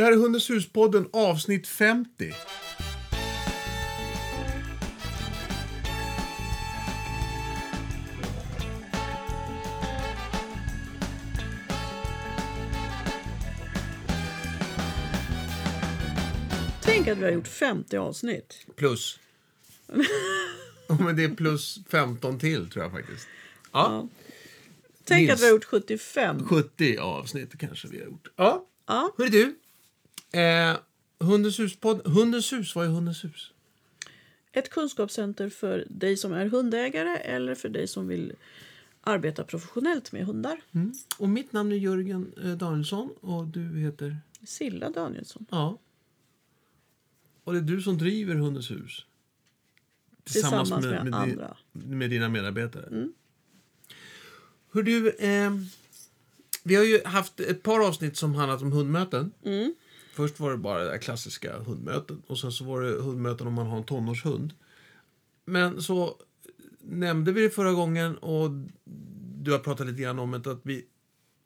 Det här är Hundens hus-podden avsnitt 50. Tänk att vi har gjort 50 avsnitt. Plus. Ja, men det är plus 15 till tror jag faktiskt. Ja, Tänk att vi har gjort 75. 70 avsnitt kanske vi har gjort. Ja. Ja. Hörru du. Eh, Hundens hus-podd. Hundens hus, vad är Hundens hus? Ett kunskapscenter för dig som är hundägare eller för dig som vill arbeta professionellt med hundar. Mm. Och mitt namn är Jörgen eh, Danielsson och du heter? Silla Danielsson. Ja. Och det är du som driver Hundens hus? Tillsammans med di- andra. med dina medarbetare? Mm. Hör du, eh, vi har ju haft ett par avsnitt som handlat om hundmöten. Mm. Först var det bara det där klassiska hundmöten och sen så var det hundmöten om man har en tonårshund. Men så nämnde vi det förra gången och du har pratat lite grann om det att vi,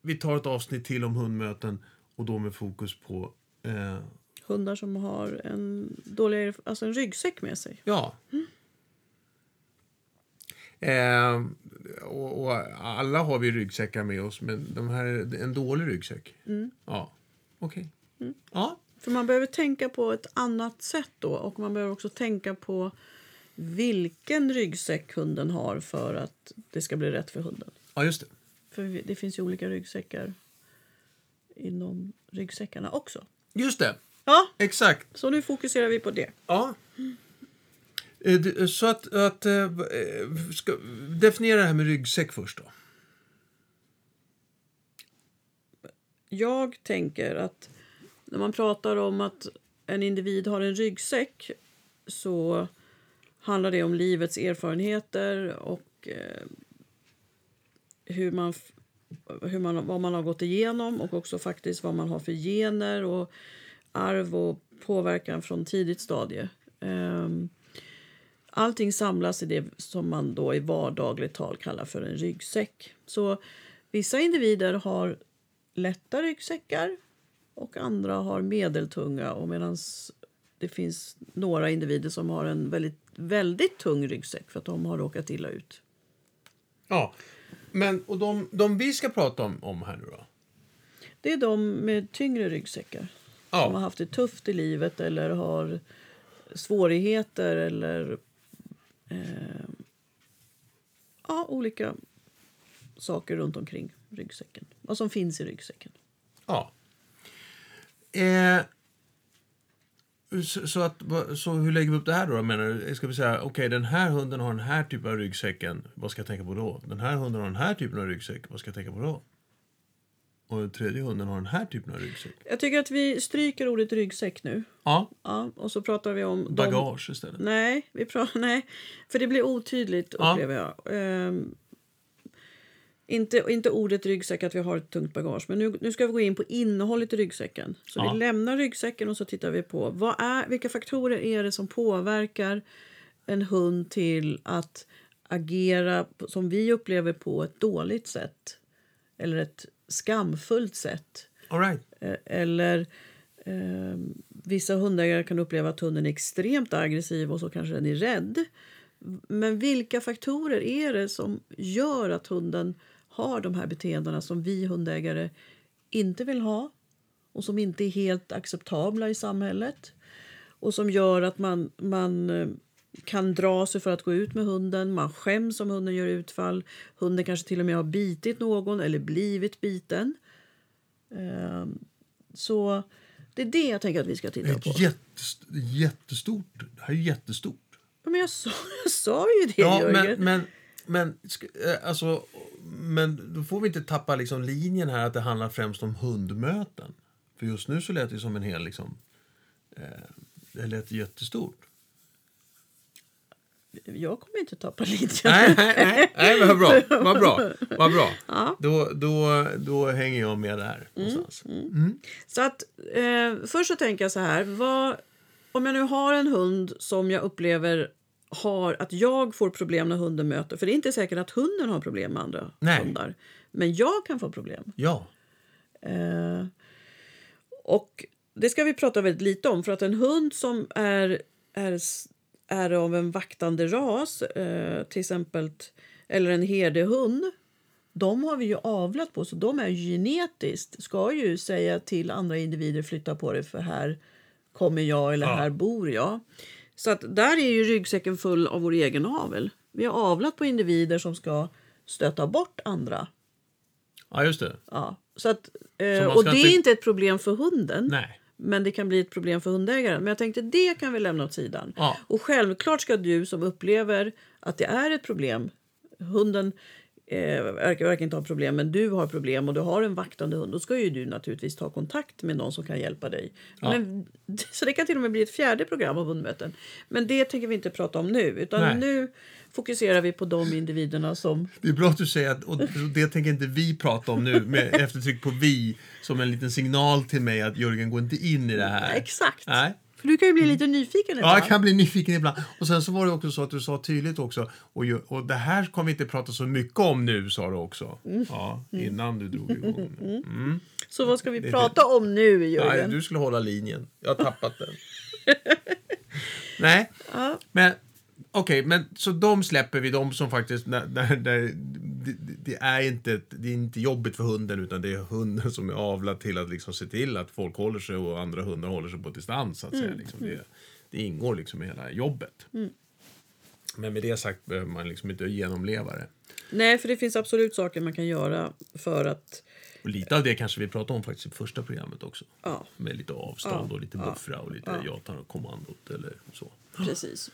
vi tar ett avsnitt till om hundmöten och då med fokus på eh, Hundar som har en, dålig, alltså en ryggsäck med sig. Ja. Eh, och, och alla har vi ryggsäckar med oss, men de här är en dålig ryggsäck. Ja, okej. Ja, För man behöver tänka på ett annat sätt då och man behöver också tänka på vilken ryggsäck hunden har för att det ska bli rätt för hunden. ja, just det. För det finns ju olika ryggsäckar inom ryggsäckarna också. Just det, Ja, exakt. så nu fokuserar vi på det. Ja. Eh, Så att, att eh, ska, definiera det här med ryggsäck först då. Jag tänker att när man pratar om att en individ har en ryggsäck så handlar det om livets erfarenheter och eh, hur man, hur man, vad man har gått igenom och också faktiskt vad man har för gener och arv och påverkan från tidigt stadie. Eh, Allting samlas i det som man då i vardagligt tal kallar för en ryggsäck. Så vissa individer har lätta ryggsäckar och andra har medeltunga och medan det finns några individer som har en väldigt, väldigt tung ryggsäck för att de har råkat illa ut. Ja. Men, och de, de vi ska prata om, om här nu då? Det är de med tyngre ryggsäckar som har Ja, haft det tufft i livet eller har svårigheter eller eh, ja, olika saker runt omkring ryggsäcken. Vad som finns i ryggsäcken. ja. Eh, så, så, att, så hur lägger vi upp det här då? Menar du? Ska vi säga, okej den här hunden har den här typen av ryggsäcken, vad ska jag tänka på då? Den här hunden har den här typen av ryggsäck, vad ska jag tänka på då? Och den tredje hunden har den här typen av ryggsäck. Jag tycker att vi stryker ordet ryggsäck nu. Ja, Ja, och så pratar vi om de bagage istället. Nej, vi pratar, nej, för det blir otydligt Ja. upplever jag. Ehm, inte, inte ordet ryggsäck, att vi har ett tungt bagage. Men nu, nu ska vi gå in på innehållet i ryggsäcken. Så Ja. vi lämnar ryggsäcken och så tittar vi på vad är, vilka faktorer är det som påverkar en hund till att agera som vi upplever på ett dåligt sätt. Eller ett skamfullt sätt. All right. Eh, Eller eh, vissa hundägare kan uppleva att hunden är extremt aggressiv och så kanske den är rädd. Men vilka faktorer är det som gör att hunden har de här beteendena som vi hundägare inte vill ha och som inte är helt acceptabla i samhället och som gör att man, man eh, kan dra sig för att gå ut med hunden. Man skäms om hunden gör utfall. Hunden kanske till och med har bitit någon eller blivit biten. Ehm, Så det är det jag tänker att vi ska titta på. jättest, jättestort. Det här är jättestort. Men jag sa, jag sa ju det, Ja, Jörgen. men, men, men, eh, alltså, men då får vi inte tappa liksom linjen här att det handlar främst om hundmöten. För just nu så lät det som en hel... Liksom, eh, det lät jättestort. Jag kommer inte tappa linjen. Nej, nej, nej, nej vad bra. Vad bra. Vad bra. Då, då, då hänger jag med där någonstans. Så att, eh, först så tänker jag så här. Vad, om jag nu har en hund som jag upplever har att jag får problem när hunden möter. För det är inte säkert att hunden har problem med andra Nej. hundar. Men jag kan få problem. Ja. Eh, och det ska vi prata väldigt lite om. För att en hund som är, är, är av en vaktande ras, eh, till exempel, eller en herdehund, de har vi ju avlat på, så de är genetiskt, ska ju säga till andra individer flytta på dig för här kommer jag eller Ja. här bor jag. Så att där är ju ryggsäcken full av vår egen avel. Vi har avlat på individer som ska stöta bort andra. Ja, just det. Ja. Så att, eh, Så och det är inte- inte ett problem för hunden. Nej. Men det kan bli ett problem för hundägaren. Men jag tänkte det kan vi lämna åt sidan. Ja. Och självklart ska du som upplever att det är ett problem. Hunden eh, verkar, verkar inte ha problem, men du har problem och du har en vaktande hund. Då ska ju du naturligtvis ta kontakt med någon som kan hjälpa dig. Ja. Men, så det kan till och med bli ett fjärde program av hundmöten. Men det tänker vi inte prata om nu. Utan Nej. nu fokuserar vi på de individerna som... Det är bra att du säger att och det tänker inte vi prata om nu med eftertryck på vi som en liten signal till mig att Jörgen går inte in i det här. Exakt. Nej. För du kan ju bli lite nyfiken Ja, ibland. jag kan bli nyfiken ibland. Och sen så var det också så att du sa tydligt också, och, ju- och det här kommer vi inte prata så mycket om nu, sa du också. Mm. Ja, innan du drog igång. Mm. Så vad ska vi Det- prata om nu, Nej, Jörgen? du skulle hålla linjen. Jag har tappat den. Nej, Ja. men okej, men så de släpper vi, de som faktiskt, där, där, där, det, det, är inte, det är inte jobbigt för hunden utan det är hunden som är avlad till att liksom se till att folk håller sig och andra hundar håller sig på distans. Så att säga. Liksom det, det ingår liksom i hela jobbet. Men med det sagt behöver man liksom inte genomleva det. Nej, för det finns absolut saker man kan göra för att... Och lite av det kanske vi pratade om faktiskt i första programmet också. Ja, Med lite avstånd Ja, och lite buffra och lite ja. jag tar kommandot eller så. precis.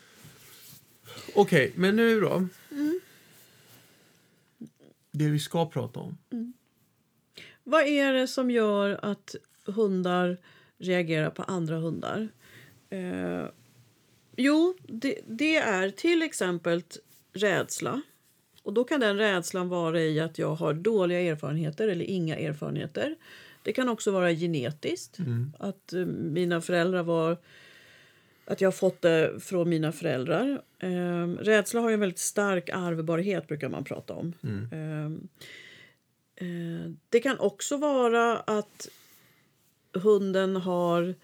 Okej, men nu då? Det vi ska prata om. Vad är det som gör att hundar reagerar på andra hundar? Eh, jo, det, det är till exempel rädsla. Och Då kan den rädslan vara i att jag har dåliga erfarenheter eller inga erfarenheter. Det kan också vara genetiskt. Att eh, mina föräldrar var... Att jag har fått det från mina föräldrar. Eh, rädsla har en väldigt stark arvbarhet, brukar man prata om. Eh, Eh, Det kan också vara att hunden har...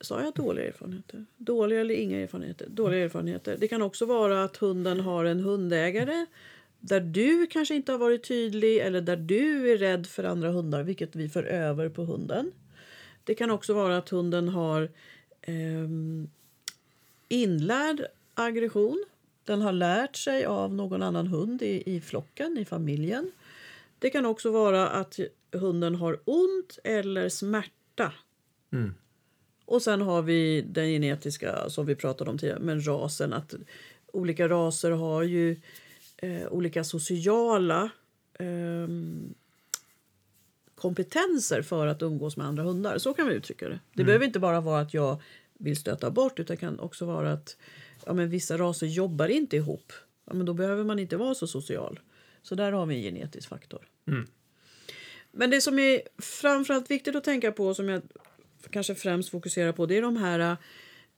Sa jag dåliga erfarenheter? Dåliga eller inga erfarenheter? Dåliga erfarenheter. Det kan också vara att hunden har en hundägare där du kanske inte har varit tydlig eller där du är rädd för andra hundar, vilket vi för över på hunden. Det kan också vara att hunden har ehm, inlärd aggression. Den har lärt sig av någon annan hund i, i flocken, i familjen. Det kan också vara att hunden har ont eller smärta. Mm. Och sen har vi den genetiska som vi pratade om tidigare, men rasen. Att olika raser har ju eh, olika sociala ehm, kompetenser för att umgås med andra hundar. Så kan vi uttrycka det. Det behöver inte bara vara att jag vill stöta bort utan det kan också vara att ja, men vissa raser jobbar inte ihop. Ja, men då behöver man inte vara så social. Så där har vi en genetisk faktor. Men det som är framförallt viktigt att tänka på som jag kanske främst fokuserar på det är de här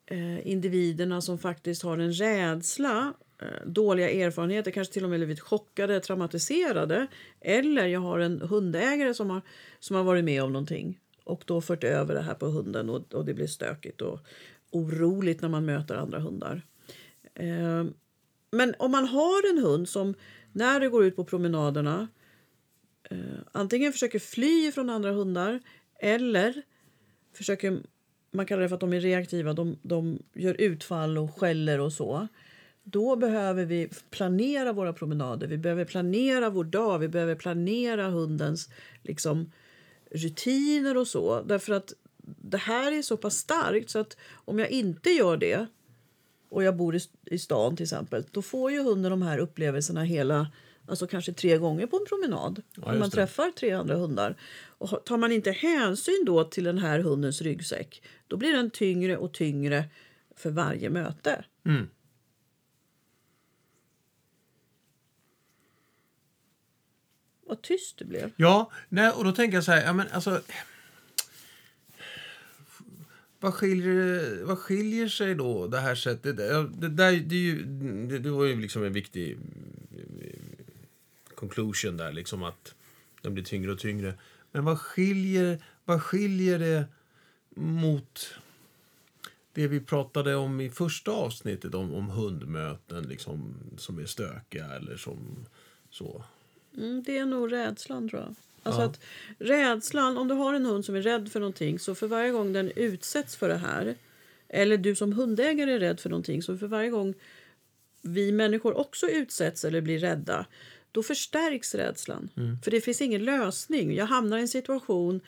eh, individerna som faktiskt har en rädsla, Eh, dåliga erfarenheter, kanske till och med blivit chockade, traumatiserade. Eller jag har en hundägare som har, som har varit med om någonting och då fört över det här på hunden och, och det blir stökigt och oroligt när man möter andra hundar. Eh, men om man har en hund som när det går ut på promenaderna eh, antingen försöker fly från andra hundar eller försöker, man kallar det för att de är reaktiva, de, de gör utfall och skäller och så. Då behöver vi planera våra promenader, vi behöver planera vår dag, vi behöver planera hundens liksom, rutiner och så. Därför att det här är så pass starkt så att om jag inte gör det och jag bor i, i stan till exempel, då får ju hunden de här upplevelserna hela, alltså kanske tre gånger på en promenad. Ja, om man träffar tre andra hundar. Och tar man inte hänsyn då till den här hundens ryggsäck, då blir den tyngre och tyngre för varje möte. Mm. Vad tyst du blev. Ja, nej, och då tänker jag så här, ja men alltså... Vad skiljer, vad skiljer sig då det här sättet? Det, Det, där, det, är ju, det, det var ju liksom en viktig eh, conclusion där, liksom att den blir tyngre och tyngre. Men vad skiljer, vad skiljer det mot det vi pratade om i första avsnittet om, om hundmöten liksom, som är stökiga eller som så? Mm, det är nog rädslan, tror jag. Alltså Ja. att rädslan, om du har en hund som är rädd för någonting så för varje gång den utsätts för det här eller du som hundägare är rädd för någonting så för varje gång vi människor också utsätts eller blir rädda då förstärks rädslan. För det finns ingen lösning. Jag hamnar i en situation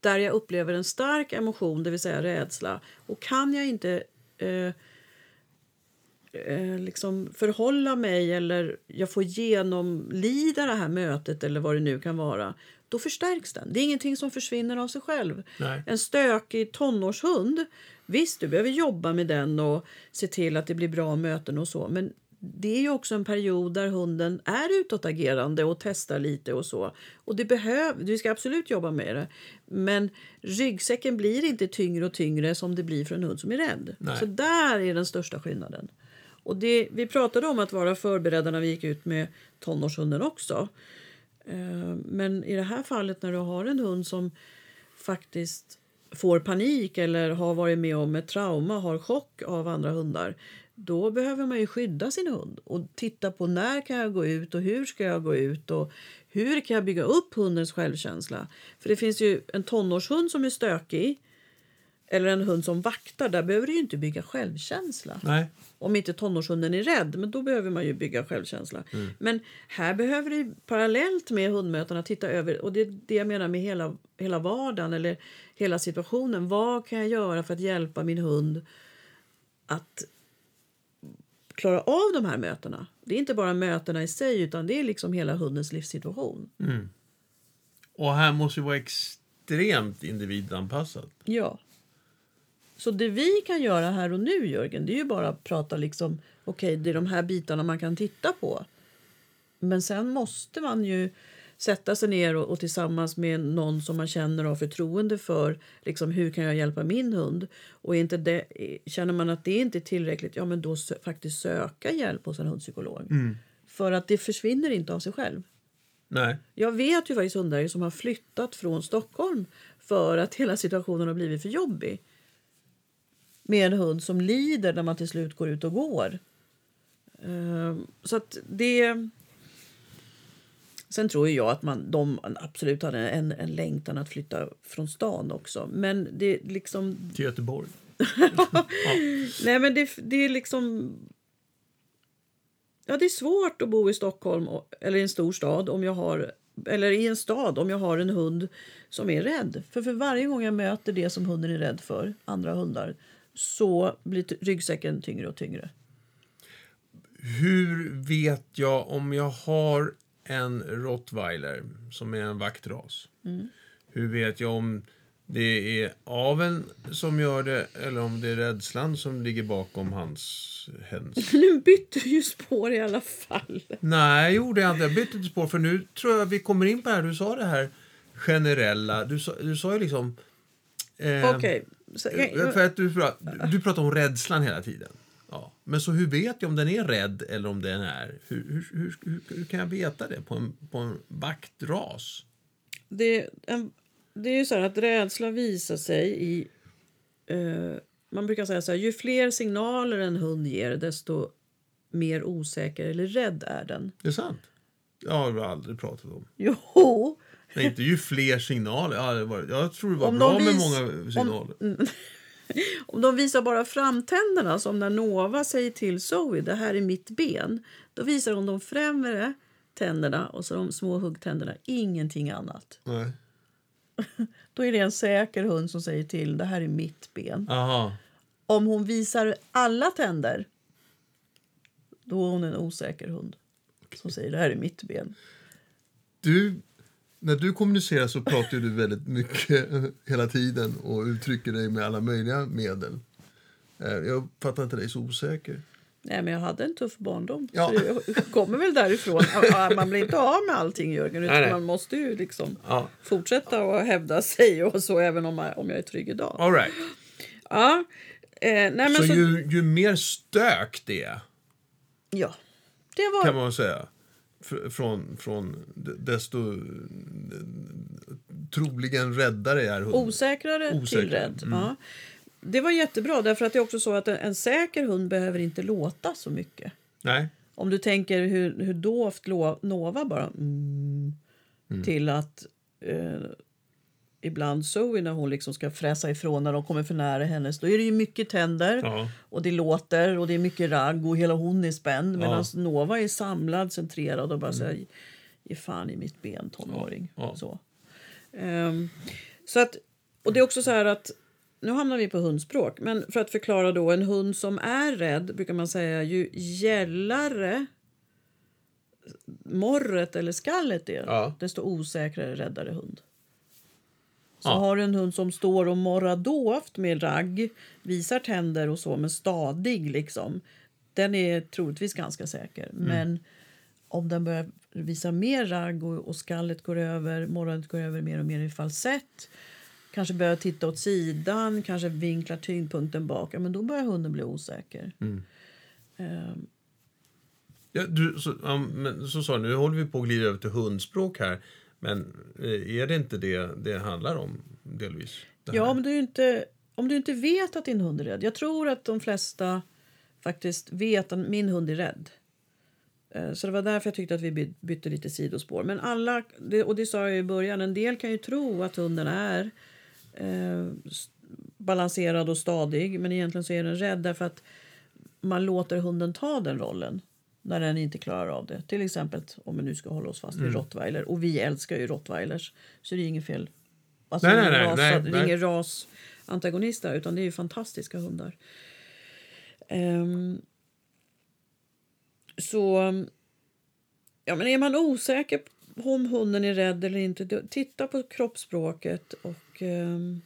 där jag upplever en stark emotion, det vill säga rädsla. Och kan jag inte eh, eh, liksom förhålla mig eller jag får genomlida det här mötet eller vad det nu kan vara, då förstärks den. Det är ingenting som försvinner av sig själv. Nej. En stökig tonårshund, visst du behöver jobba med den och se till att det blir bra möten och så, men det är ju också en period där hunden är utåtagerande och testar lite och så. Och det behöv, vi ska absolut jobba med det. Men ryggsäcken blir inte tyngre och tyngre som det blir för en hund som är rädd. Nej. Så där är den största skillnaden. Och det, vi pratade om att vara förberedda när vi gick ut med tonårshunden också. Eh, men i det här fallet när du har en hund som faktiskt får panik eller har varit med om ett trauma, har chock av andra hundar, då behöver man ju skydda sin hund och titta på när kan jag gå ut och hur ska jag gå ut och hur kan jag bygga upp hundens självkänsla? För det finns ju en tonårshund som är stökig eller en hund som vaktar, där behöver du inte bygga självkänsla. Nej. Om inte tonårshunden är rädd, men då behöver man ju bygga självkänsla. Men här behöver du parallellt med hundmötena titta över, och det är det jag menar med hela, hela vardagen eller hela situationen. Vad kan jag göra för att hjälpa min hund att klara av de här mötena? Det är inte bara mötena i sig, utan det är liksom hela hundens livssituation. Och här måste ju vara extremt individanpassat. Ja. Så det vi kan göra här och nu, Jörgen, det är ju bara att prata liksom, okej, det är de här bitarna man kan titta på. Men sen måste man ju sätta sig ner och, och tillsammans med någon som man känner och har förtroende för, liksom, hur kan jag hjälpa min hund? Och inte det, känner man att det inte är tillräckligt, ja men då sö, faktiskt söka hjälp hos en hundpsykolog. För att det försvinner inte av sig själv. Nej. Jag vet ju faktiskt hundägare som har flyttat från Stockholm för att hela situationen har blivit för jobbig. Med en hund som lider när man till slut går ut och går. Ehm, Så att det... Sen tror jag att man, de absolut hade en, en längtan att flytta från stan också. Men det liksom... Till Göteborg. Nej men det, det är liksom... Ja, det är svårt att bo i Stockholm eller i en stor stad om jag har eller i en stad om jag har en hund som är rädd. För för varje gång jag möter det som hunden är rädd för, andra hundar, så blir ryggsäcken tyngre och tyngre. Hur vet jag om jag har en rottweiler som är en vaktras? Hur vet jag om det är aveln som gör det eller om det är rädslan som ligger bakom hans hens? Nu bytte du ju spår i alla fall. Nej, gjorde jag inte. Jag bytte inte spår för nu tror jag vi kommer in på det här. Du sa det här generella. Du sa, du sa ju liksom... eh, Okej. Så- För att du, pratar, du pratar om rädslan hela tiden. Ja. Men så hur vet jag om den är rädd eller om den är... Hur, hur, hur, hur, hur kan jag veta det på en, på en vaktras? det, en, det är ju så här att rädsla visar sig i... Eh, man brukar säga så här, ju fler signaler en hund ger desto mer osäker eller rädd är den. Det är sant. Jag har aldrig pratat om. Jo, Inte ju fler signaler. Jag tror det var Om bra de med många signaler. om de visar bara framtänderna, som när Nova säger till Zoe, det här är mitt ben. Då visar hon de främre tänderna och så de små huggtänderna, ingenting annat. Nej. Då är det en säker hund som säger till, det här är mitt ben. Aha. Om hon visar alla tänder, då är hon en osäker hund som säger det här är mitt ben. Du, när du kommunicerar så pratar du väldigt mycket hela tiden och uttrycker dig med alla möjliga medel. Eh, Jag uppfattar inte dig så osäker. Nej, men jag hade en tuff barndom. Ja. Så jag kommer väl därifrån. Man blir inte av med allting, Jörgen. Utan Nej, nej. Man måste ju liksom Ja. fortsätta att hävda sig och så även om jag, om jag är trygg idag. All right. Ja. Eh, nej, men Så, så, ju, ju mer stök det är, ja. Det var... kan man säga. Fr- från, från desto troligen räddare är hunden. Osäkrare, till Osäkrare, rädd. mm. Ja. Det var jättebra, därför att det är också så att en, en säker hund behöver inte låta så mycket. Nej. Om du tänker hur, hur dovt Nova bara mm, till att eh, ibland Zoe när hon liksom ska fräsa ifrån när de kommer för nära hennes, då är det ju mycket tänder Ja. och det låter och det är mycket ragg och hela hon är spänd Ja. medan Nova är samlad, centrerad och bara säger ge fan i mitt ben tonåring. Ja. Så. Ehm, så att, och det är också så här att nu hamnar vi på hundspråk, men för att förklara då en hund som är rädd brukar man säga ju gällare morret eller skallet är, Ja. desto osäkrare räddare hund. Så Ja. har du en hund som står och morrar dovt med ragg, visar tänder och så, men stadig liksom. Den är troligtvis ganska säker. Men om den börjar visa mer ragg och, och skallet går över, morrandet går över mer och mer i falsett, kanske börjar titta åt sidan, kanske vinklar tyngdpunkten bak, ja, men då börjar hunden bli osäker. Ehm, Ja, du, så, ja, men, så sa du, nu håller vi på att glida över till hundspråk här. Men eh, är det inte det det handlar om delvis? Ja, men du inte, om du inte vet att din hund är rädd. Jag tror att de flesta faktiskt vet att min hund är rädd. Eh, Så det var därför jag tyckte att vi by- bytte lite sidospår. Men alla, och det sa jag i början, en del kan ju tro att hunden är eh, balanserad och stadig. Men egentligen så är den rädd därför att man låter hunden ta den rollen när den inte klarar av det. Till exempel om vi nu ska hålla oss fast vid rottweiler. Och vi älskar ju rottweilers. Så det är inget fel. Alltså Nej, det är nej, ras, nej, det är ingen rasantagonister utan det är ju fantastiska hundar. Ehm, så ja, men är man osäker på om hunden är rädd eller inte, titta på kroppsspråket och ehm,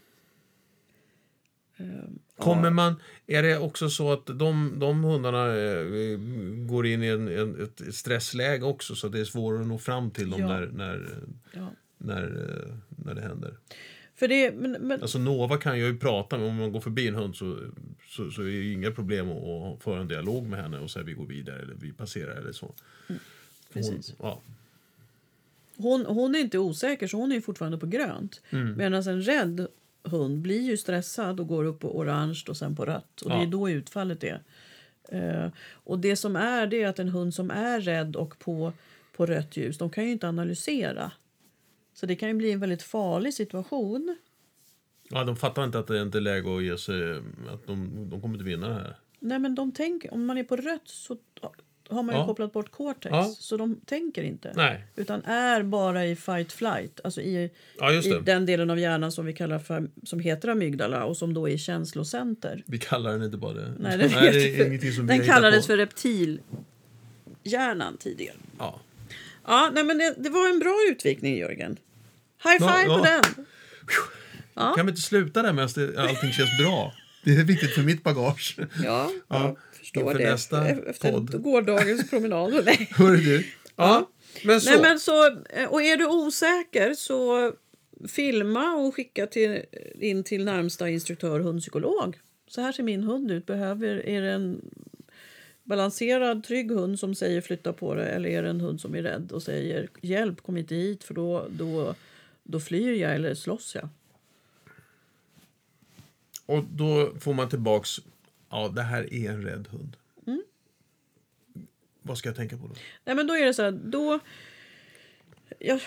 Kommer man, är det också så att de, de hundarna eh, går in i en, en, ett stressläge också så att det är svårare att nå fram till dem Ja. när, när, ja. när, eh, när det händer? För det, men, men, Alltså Nova kan jag ju prata med, om man går förbi en hund så, så, så är det inga problem att, att föra en dialog med henne och säga vi går vidare eller vi passerar eller så. Hon, precis. ja, hon, hon är inte osäker så hon är fortfarande på grönt. Mm. Medan en rädd hund blir ju stressad och går upp på orange och sen på rött. Och det Ja. är då utfallet är. Eh, och det som är det är att en hund som är rädd och på, på rött ljus, de kan ju inte analysera. Så det kan ju bli en väldigt farlig situation. ja, de fattar inte att det inte är läge att ge sig, att de, de kommer inte vinna det här. Nej men de tänker, om man är på rött så har man ju Ja. kopplat bort cortex. Ja. Så de tänker inte. Nej, Utan är bara i fight flight, alltså i, ja just i den delen av hjärnan som vi kallar för, som heter amygdala och som då är känslocenter. Vi kallar den inte bara det. Nej, det, Nej, det är ingenting som Den kallades på. för reptilhjärnan tidigare. Ja. Ja, nej, men det, det var en bra utvikning, Jörgen. High Ja, five på ja. den! Ja. Kan vi inte sluta där medan det- allting känns bra? Det är viktigt för mitt bagage. Ja, Ja, jag förstår inför det. nästa Efter podd. gårdagens promenad. nej. Hör du? Ja, men så. Nej, men så, och är du osäker så filma och skicka till, in till närmsta instruktör hundpsykolog. Så här ser min hund ut. Behöver, är det en balanserad, trygg hund som säger flytta på det eller är det en hund som är rädd och säger hjälp, kom inte hit för då, då, då flyr jag eller slåss jag. Och då får man tillbaks, ja det här är en rädd hund. Mm. Vad ska jag tänka på då? Nej, men då är det så här, då... Ja,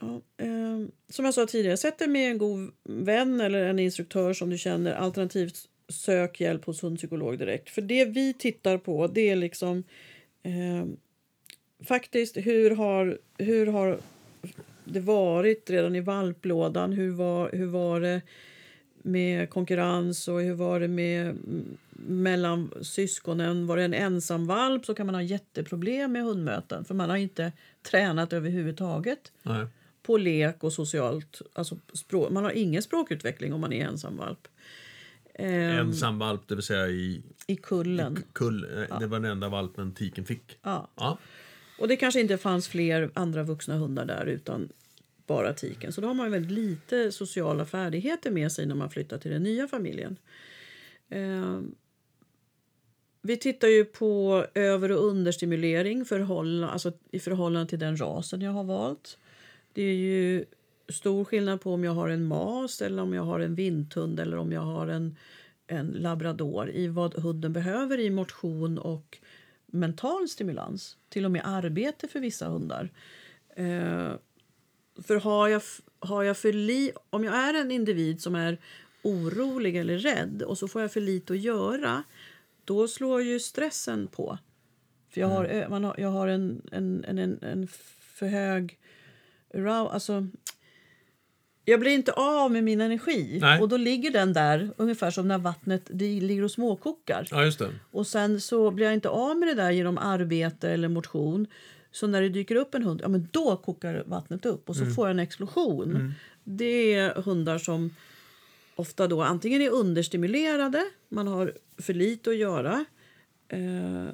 ja, eh, som jag sa tidigare, sätt dig med en god vän eller en instruktör som du känner. Alternativt sök hjälp hos hundpsykolog direkt. För det vi tittar på, det är liksom... Eh, faktiskt, hur har, hur har det varit redan i valplådan? Hur var, hur var det med konkurrens och hur var det med mellan syskonen? Var det en ensam valp så kan man ha jätteproblem med hundmöten för man har inte tränat överhuvudtaget Nej. på lek och socialt. Alltså språk, man har ingen språkutveckling om man är ensam valp. Ehm, Ensam valp, det vill säga i I kullen. kull. eh, Det var den enda valpen tiken fick. Ja. Ja. Och det kanske inte fanns fler andra vuxna hundar där utan bara tiken. Så då har man väldigt lite sociala färdigheter med sig när man flyttar till den nya familjen. Vi tittar ju på över och understimulering förhåll, alltså i förhållande till den rasen jag har valt. Det är ju stor skillnad på om jag har en mas eller om jag har en vinthund eller om jag har en, en labrador i vad hunden behöver i motion och mental stimulans. Till och med arbete för vissa hundar. Eh, för har jag, har jag för li, om jag är en individ som är orolig eller rädd och så får jag för lite att göra då slår ju stressen på. För jag har, mm. man har, jag har en, en, en, en för hög... Alltså, jag blir inte av med min energi. Nej. Och då ligger den där ungefär som när vattnet det ligger och småkokar. Ja. Och sen så blir jag inte av med det där genom arbete eller motion. Så när det dyker upp en hund, ja men då kokar vattnet upp och så mm. får jag en explosion. Mm. Det är hundar som ofta då antingen är understimulerade, man har för lite att göra eh,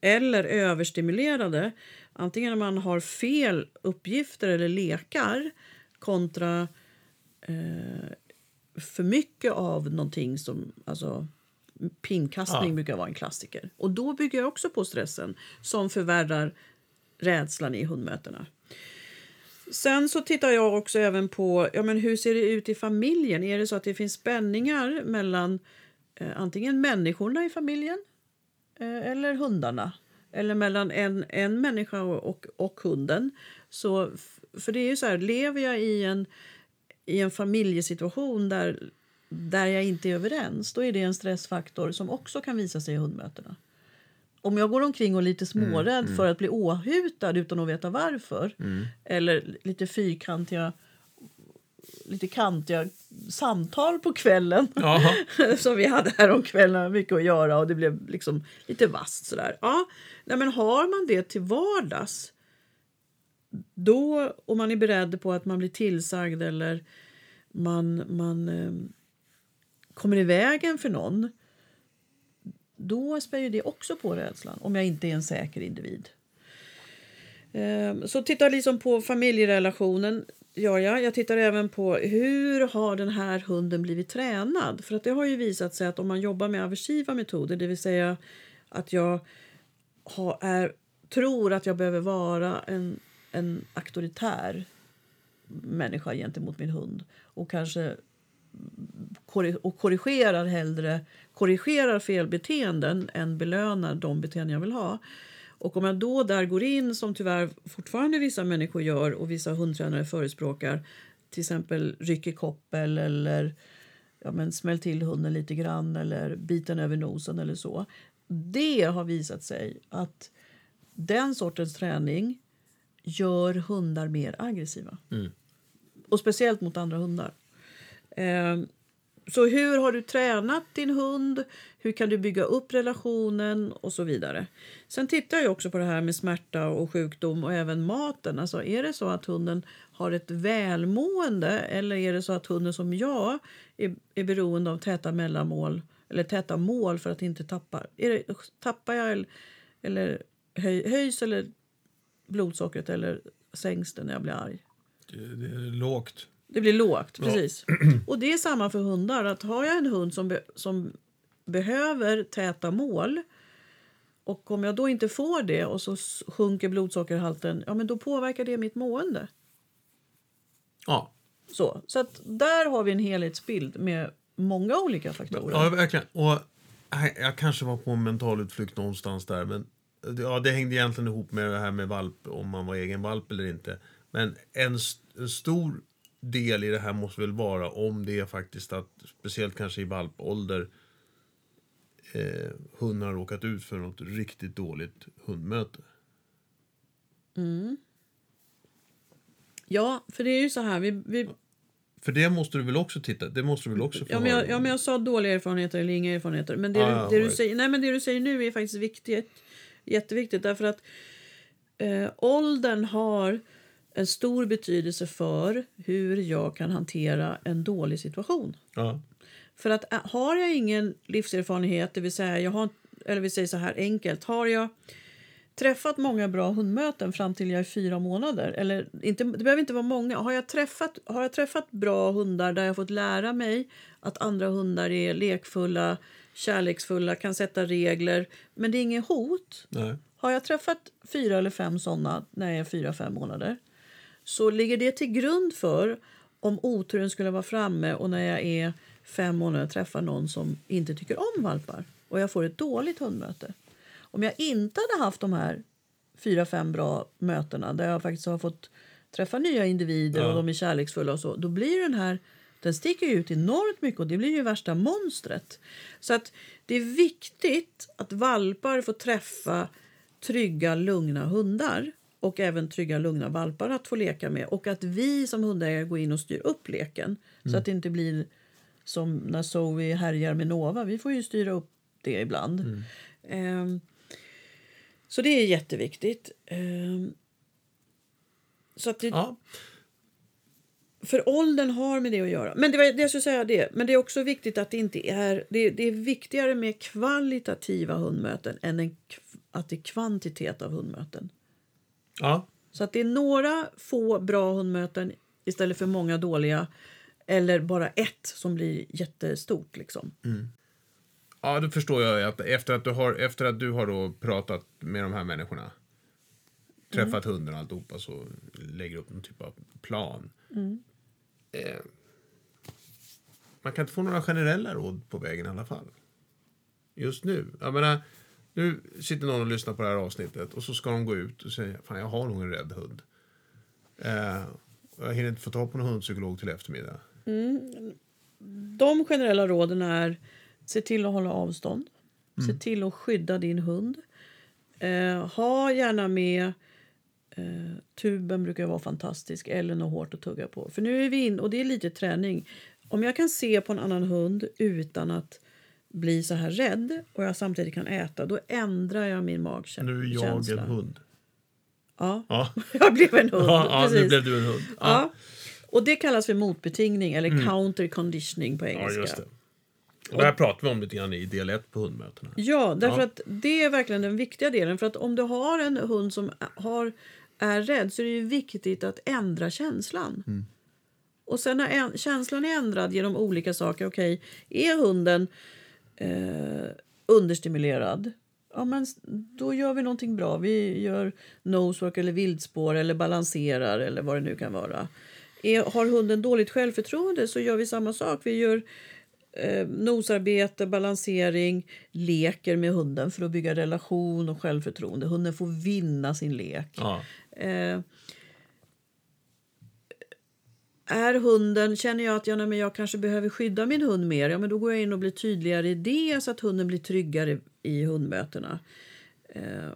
eller överstimulerade. Antingen när man har fel uppgifter eller lekar kontra eh, för mycket av någonting som... Alltså, Pinkastning ja. brukar vara en klassiker. Och Då bygger jag också på stressen som förvärrar rädslan i hundmötena. Sen så tittar jag också även på ja, men hur ser det ut i familjen. Är det så att det finns spänningar mellan eh, antingen människorna i familjen eh, eller hundarna? Eller mellan en, en människa och, och, hunden. Så, för det är ju så här, lever jag i en, i en familjesituation där, där jag inte är överens, då är det en stressfaktor som också kan visa sig i hundmötena om jag går omkring och är lite smårädd mm, mm. för att bli åhutad utan att veta varför mm. eller lite fyrkantiga lite kantiga samtal på kvällen som vi hade här om kvällen, mycket att göra och det blev liksom lite vasst sådär. Ja, nej, men har man det till vardags då, och man är beredd på att man blir tillsagd eller man, man eh, kommer i vägen för någon då spär ju det också på rädslan om jag inte är en säker individ. Ehm, så tittar liksom på familjerelationen. Gör jag. jag tittar även på hur har den här hunden blivit tränad. För att Det har ju visat sig att om man jobbar med aversiva metoder, det vill säga att jag har, är, tror att jag behöver vara en, en auktoritär människa gentemot min hund och kanske och korrigerar hellre korrigerar felbeteenden än belönar de beteenden jag vill ha. Och om jag då där går in, som tyvärr fortfarande vissa människor gör och vissa hundtränare förespråkar, till exempel ryck i koppel eller ja, men smäll till hunden lite grann eller biten över nosen eller så. Det har visat sig att den sortens träning gör hundar mer aggressiva. Mm. Och speciellt mot andra hundar. Eh, så hur har du tränat din hund? Hur kan du bygga upp relationen? Och så vidare. Sen tittar jag också på det här med smärta och sjukdom och även maten. Alltså är det så att hunden har ett välmående eller är det så att hunden som jag är, är beroende av täta mellanmål eller täta mål för att inte tappa? Är det, tappar jag eller, eller höj, höjs eller blodsockret eller sänks det när jag blir arg? Det, det är lågt. Det blir lågt, precis. Ja. Och det är samma för hundar. Att har jag en hund som, be som behöver täta mål och om jag då inte får det och så sjunker blodsockerhalten, ja men då påverkar det mitt mående. Ja. Så, så att där har vi en helhetsbild med många olika faktorer. Ja, verkligen. Och jag kanske var på en mental utflykt någonstans där, men ja, det hängde egentligen ihop med det här med valp, om man var egen valp eller inte. Men en, en stor del i det här måste väl vara om det är faktiskt att, speciellt kanske i valpålder, eh, hunden har råkat ut för något riktigt dåligt hundmöte. Mm. Ja, för det är ju så här, vi, vi... För det måste du väl också titta, det måste du väl också ja, men jag, ja, men jag sa dåliga erfarenheter eller inga erfarenheter. Men det, ah, du, det du säger, nej, men det du säger nu är faktiskt viktigt, jätteviktigt därför att eh, åldern har en stor betydelse för hur jag kan hantera en dålig situation. Ja. För att har jag ingen livserfarenhet, det vill säga jag har, eller vi säger så här enkelt, har jag träffat många bra hundmöten fram till jag är fyra månader, eller inte, det behöver inte vara många, har jag, träffat, har jag träffat bra hundar där jag fått lära mig att andra hundar är lekfulla, kärleksfulla, kan sätta regler. Men det är inget hot. Nej. Har jag träffat fyra eller fem såna när jag är fyra, fem månader så ligger det till grund för om oturen skulle vara framme och när jag är fem månader träffar någon som inte tycker om valpar och jag får ett dåligt hundmöte. Om jag inte hade haft de här fyra, fem bra mötena där jag faktiskt har fått träffa nya individer Ja. och de är kärleksfulla och så, då blir den här den sticker ut enormt mycket och det blir ju värsta monstret. Så att det är viktigt att valpar får träffa trygga, lugna hundar och även trygga, lugna valpar att få leka med och att vi som hundägare går in och styr upp leken så att det inte blir som när Zoe härjar med Nova. Vi får ju styra upp det ibland. Ehm, så det är jätteviktigt. Ehm, så att det, Ja. för åldern har med det att göra. Men det, var, det jag skulle säga det. Men det är också viktigt att det inte är... Det, det är viktigare med kvalitativa hundmöten än en, att det är kvantitet av hundmöten. Ja. Så att det är några få bra hundmöten istället för många dåliga. Eller bara ett som blir jättestort. Liksom. Ja, då förstår jag att efter att du har, efter att du har då pratat med de här människorna, träffat hunden och alltihopa, så lägger du upp någon typ av plan. Eh, man kan inte få några generella råd på vägen i alla fall. Just nu. Jag menar, nu sitter någon och lyssnar på det här avsnittet och så ska de gå ut och säga, fan jag har nog en rädd hund. Eh, jag hinner inte få tag på någon hundpsykolog till eftermiddag. De generella råden är se till att hålla avstånd. Se till att skydda din hund. Eh, ha gärna med eh, tuben brukar vara fantastisk eller något hårt att tugga på. För nu är vi in och det är lite träning. Om jag kan se på en annan hund utan att bli så här rädd och jag samtidigt kan äta, då ändrar jag min magkänsla. Nu är jag en hund. Ja, Ja, jag blev en hund. ja, ja nu blev du en hund. Ja. Och det kallas för motbetingning eller counter conditioning på Mm. Ja, engelska. just det. Och det här pratar vi om lite grann i del 1 på hundmötena. Ja, därför Ja. att det är verkligen den viktiga delen. För att om du har en hund som har, är rädd så är det ju viktigt att ändra känslan. Mm. Och sen när en, känslan är ändrad genom olika saker. Okej, är hunden eh, understimulerad? Ja, men då gör vi någonting bra. Vi gör nosework eller vildspår eller balanserar eller vad det nu kan vara. Är, har hunden dåligt självförtroende så gör vi samma sak. Vi gör eh, nosarbete, balansering, leker med hunden för att bygga relation och självförtroende. Hunden får vinna sin lek. Ja. Eh, är hunden, känner jag att jag, nej, men jag kanske behöver skydda min hund mer, ja, men då går jag in och blir tydligare i det så att hunden blir tryggare i hundmötena. Eh,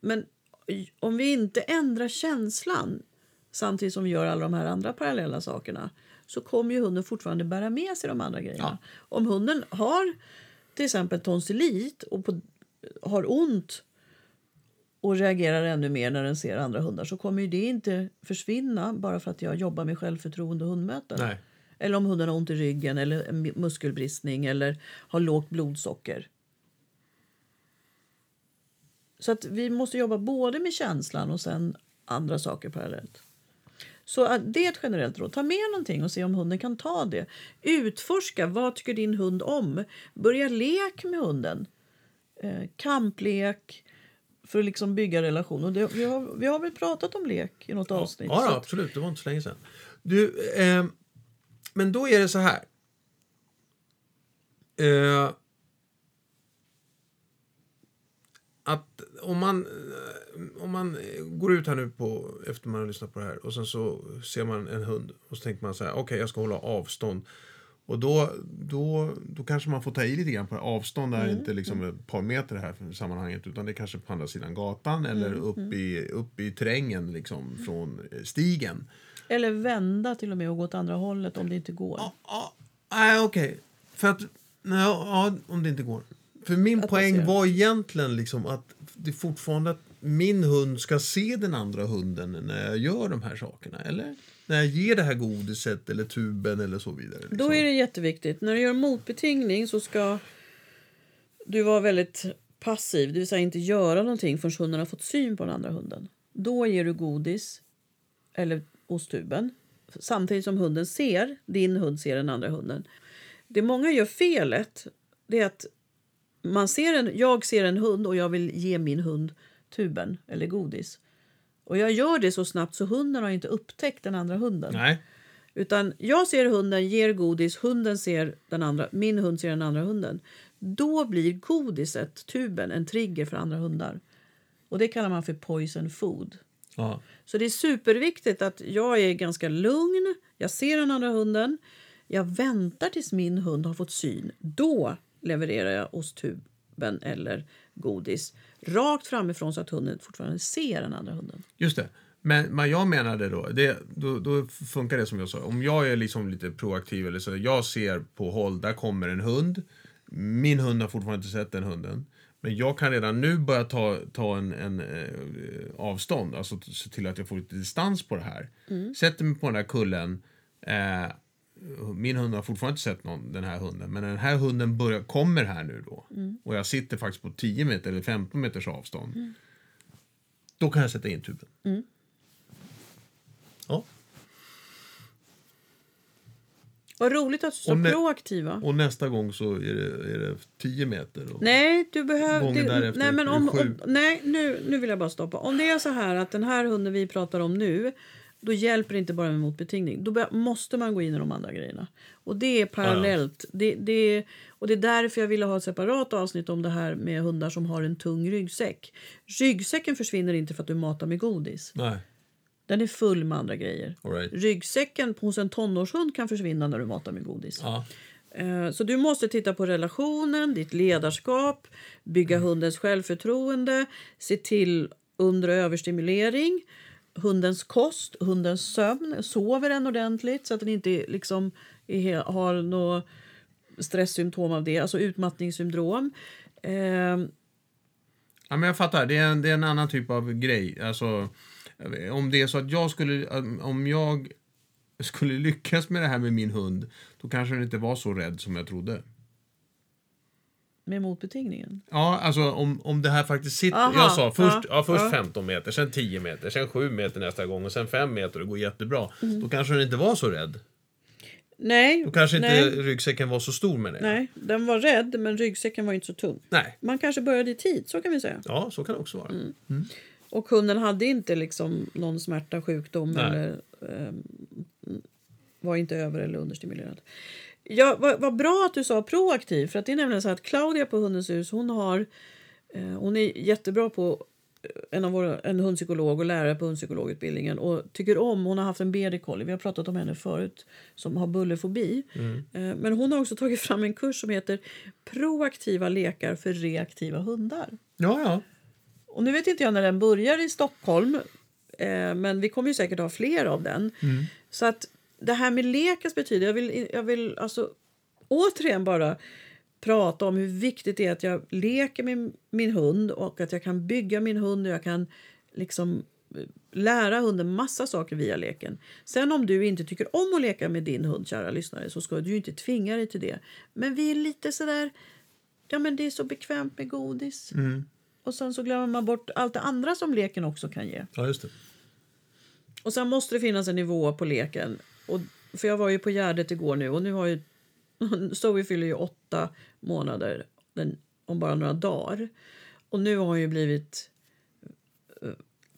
men om vi inte ändrar känslan samtidigt som vi gör alla de här andra parallella sakerna så kommer ju hunden fortfarande bära med sig de andra grejerna. Om hunden har till exempel tonsillit och på, har ont och reagerar ännu mer när den ser andra hundar så kommer det inte försvinna bara för att jag jobbar med självförtroende och hundmöten. Nej. Eller om hunden har ont i ryggen eller muskelbristning eller har lågt blodsocker. Så att vi måste jobba både med känslan och sen andra saker parallellt. Så att det är ett generellt råd. Ta med någonting och se om hunden kan ta det. Utforska. Vad tycker din hund om? Börja lek med hunden. Eh, kamplek för att liksom bygga relation. Och det, vi, har, vi har väl pratat om lek i något avsnitt. Ja, ja absolut. Det var inte så länge sedan. Du, eh, men då är det så här. Eh, att om man, eh, om man går ut här nu på, efter man har lyssnat på det här och sen så ser man en hund och så tänker man så här, okej jag ska hålla avstånd. Och då, då, då kanske man får ta i lite grann på. Avstånd är inte liksom ett par meter här för sammanhanget utan det är kanske på andra sidan gatan eller upp, i, upp i terrängen liksom från eh, stigen. Eller vända till och med och gå åt andra hållet om det inte går. Ja, ja, nej okej. För att, nej, ja, om det inte går. För min Att poäng var egentligen liksom att det fortfarande min hund ska se den andra hunden när jag gör de här sakerna, eller? När jag ger det här godiset eller tuben eller så vidare. Liksom. Då är det jätteviktigt. När du gör motbetingning så ska du vara väldigt passiv, det vill säga inte göra någonting förrän hunden har fått syn på den andra hunden. Då ger du godis eller osttuben samtidigt som hunden ser, din hund ser den andra hunden. Det många gör felet det är att man ser en, jag ser en hund och jag vill ge min hund tuben eller godis. Och jag gör det så snabbt så hunden har inte upptäckt den andra hunden. Nej. Utan jag ser hunden, ger godis, hunden ser den andra, min hund ser den andra hunden. Då blir godiset, tuben, en trigger för andra hundar. Och det kallar man för poison food. Ja. Så det är superviktigt att jag är ganska lugn, jag ser den andra hunden, jag väntar tills min hund har fått syn. Då levererar jag osttuben eller godis rakt framifrån så att hunden fortfarande ser den andra hunden. Just det. Men vad jag menade då, det, då, då funkar det som jag sa. Om jag är liksom lite proaktiv eller så, jag ser på håll, där kommer en hund. Min hund har fortfarande inte sett den hunden. Men jag kan redan nu börja ta, ta en, en eh, avstånd, alltså se till att jag får lite distans på det här. Sätter mig på den här kullen. Eh, min hund har fortfarande inte sett någon, den här hunden. Men den här hunden börjar, kommer här nu då. Och jag sitter faktiskt på 10 meter eller 15 meters avstånd. Då kan jag sätta in tuben. Ja. Vad roligt att du är så Och nästa gång så är det, är det 10 meter. Nej, du behöver... Det- Nej, men om, om, nej nu, nu vill jag bara stoppa. Om det är så här att den här hunden vi pratar om nu då hjälper det inte bara med motbetingning. Då måste man gå in i de andra grejerna. Och det är parallellt. Det, det, och det är därför jag ville ha ett separat avsnitt om det här med hundar som har en tung ryggsäck. Ryggsäcken försvinner inte för att du matar med godis. Nej, Den är full med andra grejer. all right. Ryggsäcken hos en tonårshund kan försvinna när du matar med godis. Ja. Eh, Så du måste titta på relationen, ditt ledarskap, bygga hundens självförtroende, se till under och överstimulering, hundens kost, hundens sömn. Sover den ordentligt så att den inte liksom är, har något stresssymptom av det, alltså utmattningssyndrom. Eh, ja, men jag fattar. Det är, en, det är en annan typ av grej. Alltså, om det är så att jag skulle... Om jag skulle lyckas med det här med min hund, då kanske den inte var så rädd som jag trodde med motbetingningen. Ja, alltså om, om det här faktiskt sitter... Aha, jag sa först, ja, ja, först ja. 15 meter, sen 10 meter, sen 7 meter nästa gång och sen 5 meter och det går jättebra. Mm. Då kanske den inte var så rädd. Nej, Då kanske inte nej, ryggsäcken var så stor med det. nej, den var rädd men ryggsäcken var inte så tung. Nej. Man kanske började i tid, så kan vi säga. Ja, så kan det också vara. Mm. Och hunden hade inte liksom någon smärta, sjukdom Nej. eller ehm, var inte över eller understimulerad. Ja, vad, vad bra att du sa proaktiv. För att det är nämligen så att Claudia på Hundens hus hon har eh, hon är jättebra på eh, en, av våra, en hundpsykolog och lärare på hundpsykologutbildningen och tycker om, hon har haft en BD Collie, vi har pratat om henne förut, som har bullerfobi. Eh, men hon har också tagit fram en kurs som heter Proaktiva lekar för reaktiva hundar. Ja, ja. Och nu vet inte jag när den börjar i Stockholm, eh, men vi kommer ju säkert ha fler av den. Så att det här med lekens betyder, jag vill, jag vill alltså återigen bara prata om hur viktigt det är att jag leker med min hund och att jag kan bygga min hund och jag kan liksom eh, lära hunden massa saker via leken. Sen om du inte tycker om att leka med din hund, kära lyssnare, så ska du ju inte tvinga dig till det. Men vi är lite sådär, ja men det är så bekvämt med godis. Och sen så glömmer man bort allt det andra som leken också kan ge. Ja, just det. Och sen måste det finnas en nivå på leken. Och, för jag var ju på Gärdet igår nu och nu har ju Zoe fyller ju åtta månader den, om bara några dagar. Och nu har hon ju blivit eh,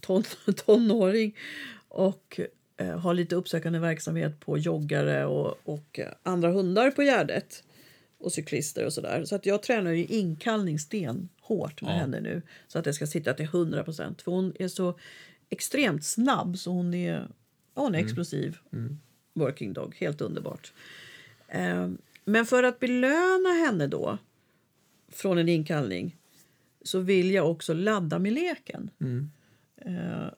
ton, tonåring och eh, har lite uppsökande verksamhet på joggare och, och andra hundar på Gärdet och cyklister och sådär. Så att jag tränar ju inkallning sten hårt med Ja. henne nu så att det ska sitta till 100 procent. För hon är så extremt snabb så hon är, ja, hon är explosiv. Working dog, helt underbart. Eh, men för att belöna henne då från en inkallning så vill jag också ladda med leken. Eh,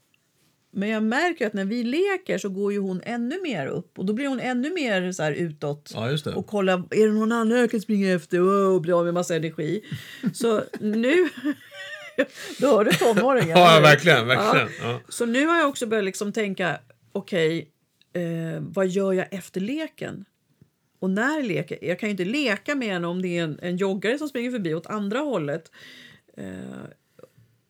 men jag märker att när vi leker så går ju hon ännu mer upp och då blir hon ännu mer så här utåt Ja, och kolla, är det någon annan jag kan springa efter och bli av med massa energi. Så nu... Då hör du tonåringen. Ja, verkligen. verkligen. Ja. Så nu har jag också börjat liksom tänka, okej, eh, vad gör jag efter leken? Och när leker jag? kan ju inte leka med henne om det är en, en joggare som springer förbi åt andra hållet. Eh,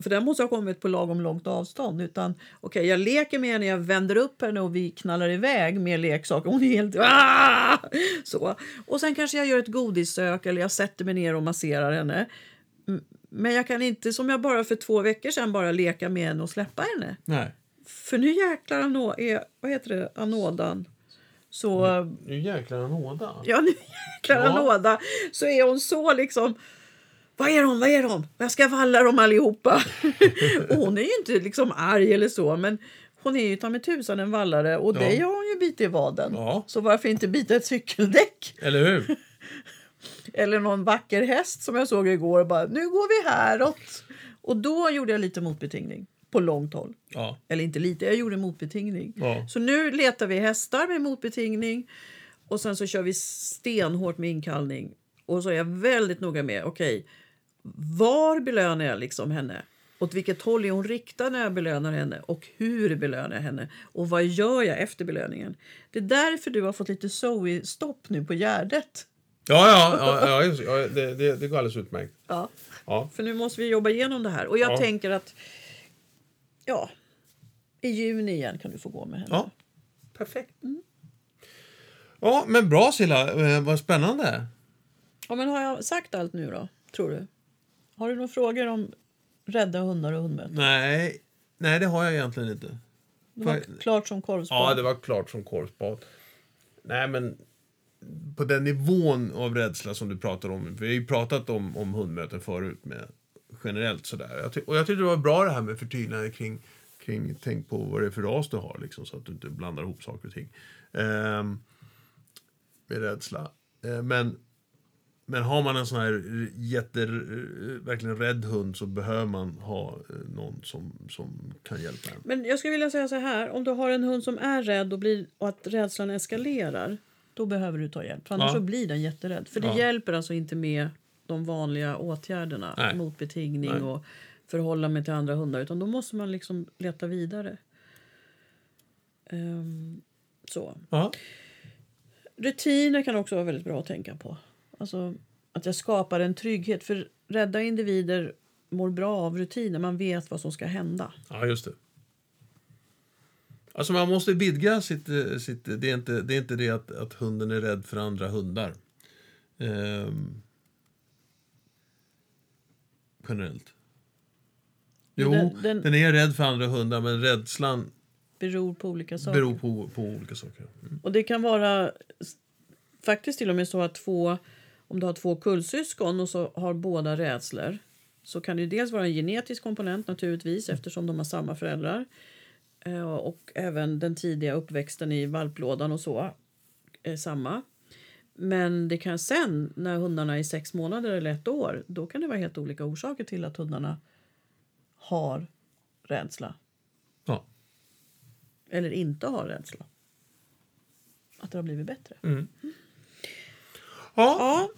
för den måste ha kommit på lagom långt avstånd. Utan okej, jag leker med henne, jag vänder upp henne och vi knallar iväg med leksaker. Hon är helt... Aah! Så. Och sen kanske jag gör ett godissök eller jag sätter mig ner och masserar henne. Men jag kan inte som jag bara för två veckor sedan bara leka med henne och släppa henne. Nej. För nu jäklar anå- är, vad heter det, anådan. Så, Nu jäklar anåda. ja nu jäklar Ja. anåda. Så är hon så liksom, vad är de, vad är de? Jag ska valla dem allihopa. och hon är ju inte liksom arg eller så, men hon är ju ta med tusan en vallare och Ja. dig har hon ju bitit i vaden. Ja. Så varför inte bita ett cykeldäck? Eller hur? Eller någon vacker häst som jag såg igår och bara, nu går vi häråt. Och då gjorde jag lite motbetingning på långt håll. Ja. Eller inte lite, jag gjorde motbetingning. Ja. Så nu letar vi hästar med motbetingning och sen så kör vi stenhårt med inkallning. Och så är jag väldigt noga med, okej, var belönar jag liksom henne? Åt vilket håll är hon riktad när jag belönar henne? Och hur belönar jag henne? Och vad gör jag efter belöningen? Det är därför du har fått lite Zoe-stopp nu på Gärdet. Ja, ja, ja, ja, det, det, det går alldeles utmärkt. Ja. Ja. För nu måste vi jobba igenom det här. Och jag Ja. tänker att, ja, i juni igen kan du få gå med henne. ja. Perfekt. Ja, men bra Silla. Eh, vad spännande. Ja, men har jag sagt allt nu då, tror du? Har du några frågor om rädda hundar och hundmöten? Nej, nej det har jag egentligen inte. Det var klart som korvspad. Ja, det var klart som korvspad. Nej, men på den nivån av rädsla som du pratar om. Vi har ju pratat om, om hundmöten förut med generellt sådär. Jag och jag tyckte det var bra det här med förtydligande kring, kring tänk på vad det är för ras du har liksom så att du inte blandar ihop saker och ting. Ehm, med rädsla. Ehm, men, men har man en sån här jätte, verkligen rädd hund så behöver man ha eh, någon som, som kan hjälpa en. Men jag skulle vilja säga så här, om du har en hund som är rädd och, blir, och att rädslan eskalerar, då behöver du ta hjälp. För annars Ja. så blir den jätterädd. För det Ja. hjälper alltså inte med de vanliga åtgärderna Nej. mot betingning Nej. och förhålla mig till andra hundar. Utan då måste man liksom leta vidare. Ehm, så. Ja. Rutiner kan också vara väldigt bra att tänka på. Alltså att jag skapar en trygghet. För rädda individer mår bra av rutiner. Man vet vad som ska hända. Ja, just det. Alltså man måste vidga sitt... eh, sitt det, är inte, det är inte det att, att hunden är rädd för andra hundar. Ehm, generellt. Jo, Den- den, den- är rädd för andra hundar men rädslan Beror på olika saker. beror på, på olika saker. Mm. Och det kan vara faktiskt till och med så att två, om du har två kullsyskon och så har båda rädslor så kan det dels vara en genetisk komponent naturligtvis eftersom de har samma föräldrar. Eh, Och även den tidiga uppväxten i valplådan och så är samma. Men det kan sen, när hundarna är sex månader eller ett år, då kan det vara helt olika orsaker till att hundarna har rädsla Ja. eller inte har rädsla. Att det har blivit bättre. Ja. Ja.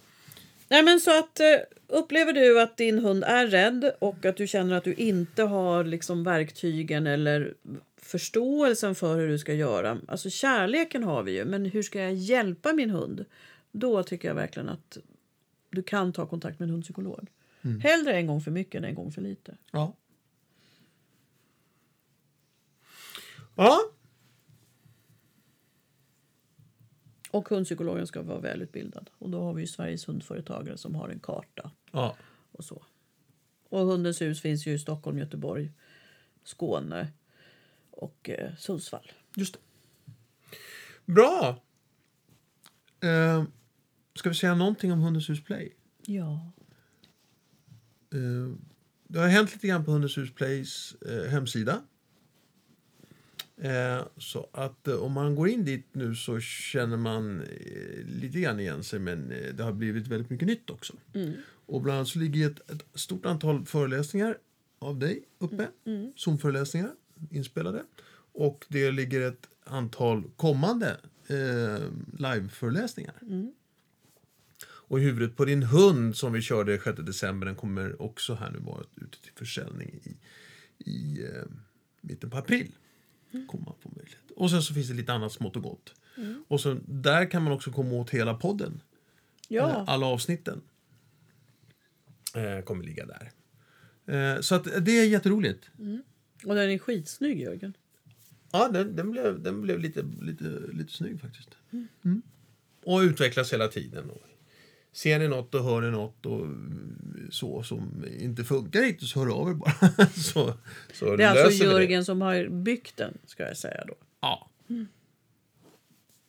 Nej, men så att, eh, upplever du att din hund är rädd och att du känner att du inte har liksom verktygen eller förståelsen för hur du ska göra. Alltså kärleken har vi ju, men hur ska jag hjälpa min hund? Då tycker jag verkligen att du kan ta kontakt med en hundpsykolog. Hellre en gång för mycket än en gång för lite. Ja. Ja. Och hundpsykologen ska vara välutbildad. Och då har vi ju Sveriges hundföretagare som har en karta Ja. och så. Och Hundens hus finns ju i Stockholm, Göteborg, Skåne och eh, Sundsvall. Just det. Bra! Eh, ska vi säga någonting om Hundens hus Play? Ja. Eh, det har hänt lite grann på Hundens hus Plays eh, hemsida. Eh, så att eh, om man går in dit nu så känner man eh, lite grann igen sig men det har blivit väldigt mycket nytt också. Och bland annat så ligger ett, ett stort antal föreläsningar av dig uppe. Zoom-föreläsningar inspelade. Och det ligger ett antal kommande eh, live-föreläsningar. Och huvudet på din hund som vi körde 6 december den kommer också här nu vara ute till försäljning i, i eh, mitten på april. Kommer man få möjlighet. Och sen så finns det lite annat smått och gott. Och så där kan man också komma åt hela podden. Eh, Ja. Alla avsnitten eh, kommer ligga där. Eh, så att det är jätteroligt. Och den är skitsnygg, Jörgen. Ja, den, den blev, den blev lite, lite, lite snygg faktiskt. Mm. Och utvecklas hela tiden. Och ser ni något och hör ni något och så som inte funkar riktigt så hör av er bara. så, så Det är alltså vi det. Jörgen som har byggt den, ska jag säga då. Ja.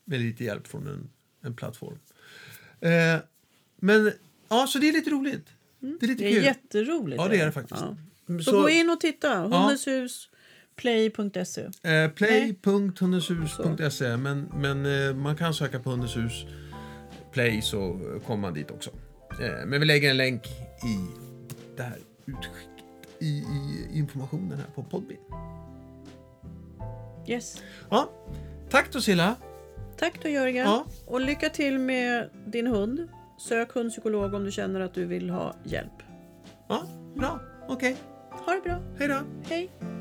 Med lite hjälp från en, en plattform. Eh, men, ja, så det är lite roligt. Det är lite Det är kul. jätteroligt. Ja, det är det faktiskt. Ja. Mm, Så, gå in och titta. Hundens hus, play.se. Eh, Play.hundeshus.se men, men eh, man kan söka på Hundens hus Play så kommer man dit också. Eh, men vi lägger en länk i det här utskicket, i, i informationen här på Podbean. Yes. Ja, tack då Silla. Tack då Jörgen. Ja. Och lycka till med din hund. Sök hundpsykolog om du känner att du vill ha hjälp. Ja, bra. Okej, Ha det bra. hej då. Hej!